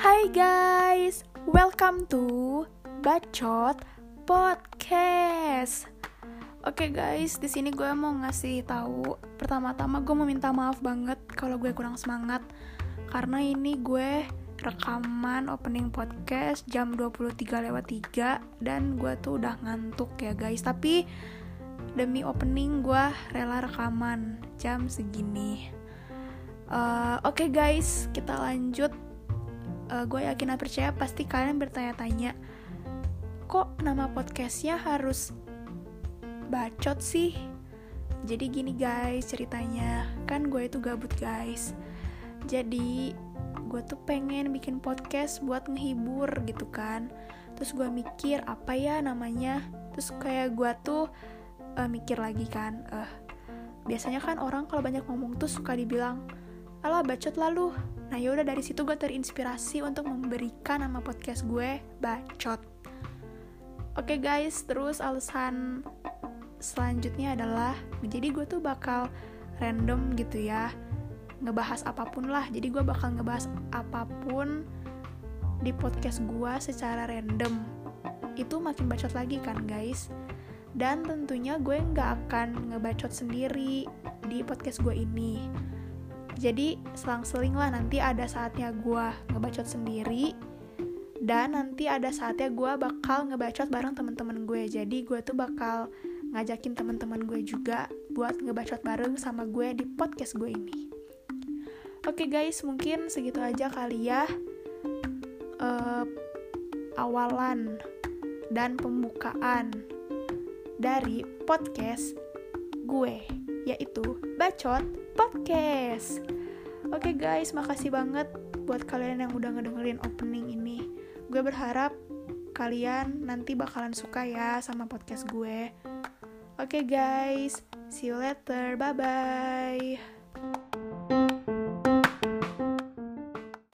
Hai guys, welcome to Bacot Podcast. Oke guys, di sini gue mau ngasih tahu. Pertama-tama gue mau minta maaf banget kalau gue kurang semangat karena ini gue rekaman opening podcast jam 23 lewat 3 dan gue tuh udah ngantuk ya guys. Tapi demi opening gue rela rekaman jam segini. Uh, Oke okay guys, kita lanjut. Uh, gue yakin dan percaya pasti kalian bertanya-tanya, kok nama podcastnya harus bacot sih? Jadi gini guys ceritanya, kan gue itu gabut guys. Jadi gue tuh pengen bikin podcast buat ngehibur gitu kan. Terus gue mikir apa ya namanya. Terus kayak gue tuh uh, mikir lagi kan, uh, biasanya kan orang kalau banyak ngomong tuh suka dibilang alah bacot lalu. Nah yaudah dari situ gue terinspirasi untuk memberikan nama podcast gue bacot oke okay guys terus alasan selanjutnya adalah jadi gue tuh bakal random gitu ya ngebahas apa pun lah. Jadi gue bakal ngebahas apa pun di podcast gue secara random. Itu makin bacot lagi kan guys? Dan tentunya gue nggak akan ngebacot sendiri di podcast gue ini jadi selang-seling lah nanti ada saatnya gue ngebacot sendiri dan nanti ada saatnya gue bakal ngebacot bareng temen-temen gue. Jadi gue tuh bakal ngajakin temen-temen gue juga buat ngebacot bareng sama gue di podcast gue ini. Oke okay guys mungkin segitu aja kali ya uh, awalan dan pembukaan dari podcast gue yaitu Bacot Podcast. Oke okay guys, makasih banget buat kalian yang udah ngedengerin opening ini. Gue berharap kalian nanti bakalan suka ya sama podcast gue. Oke okay guys, see you later. Bye bye.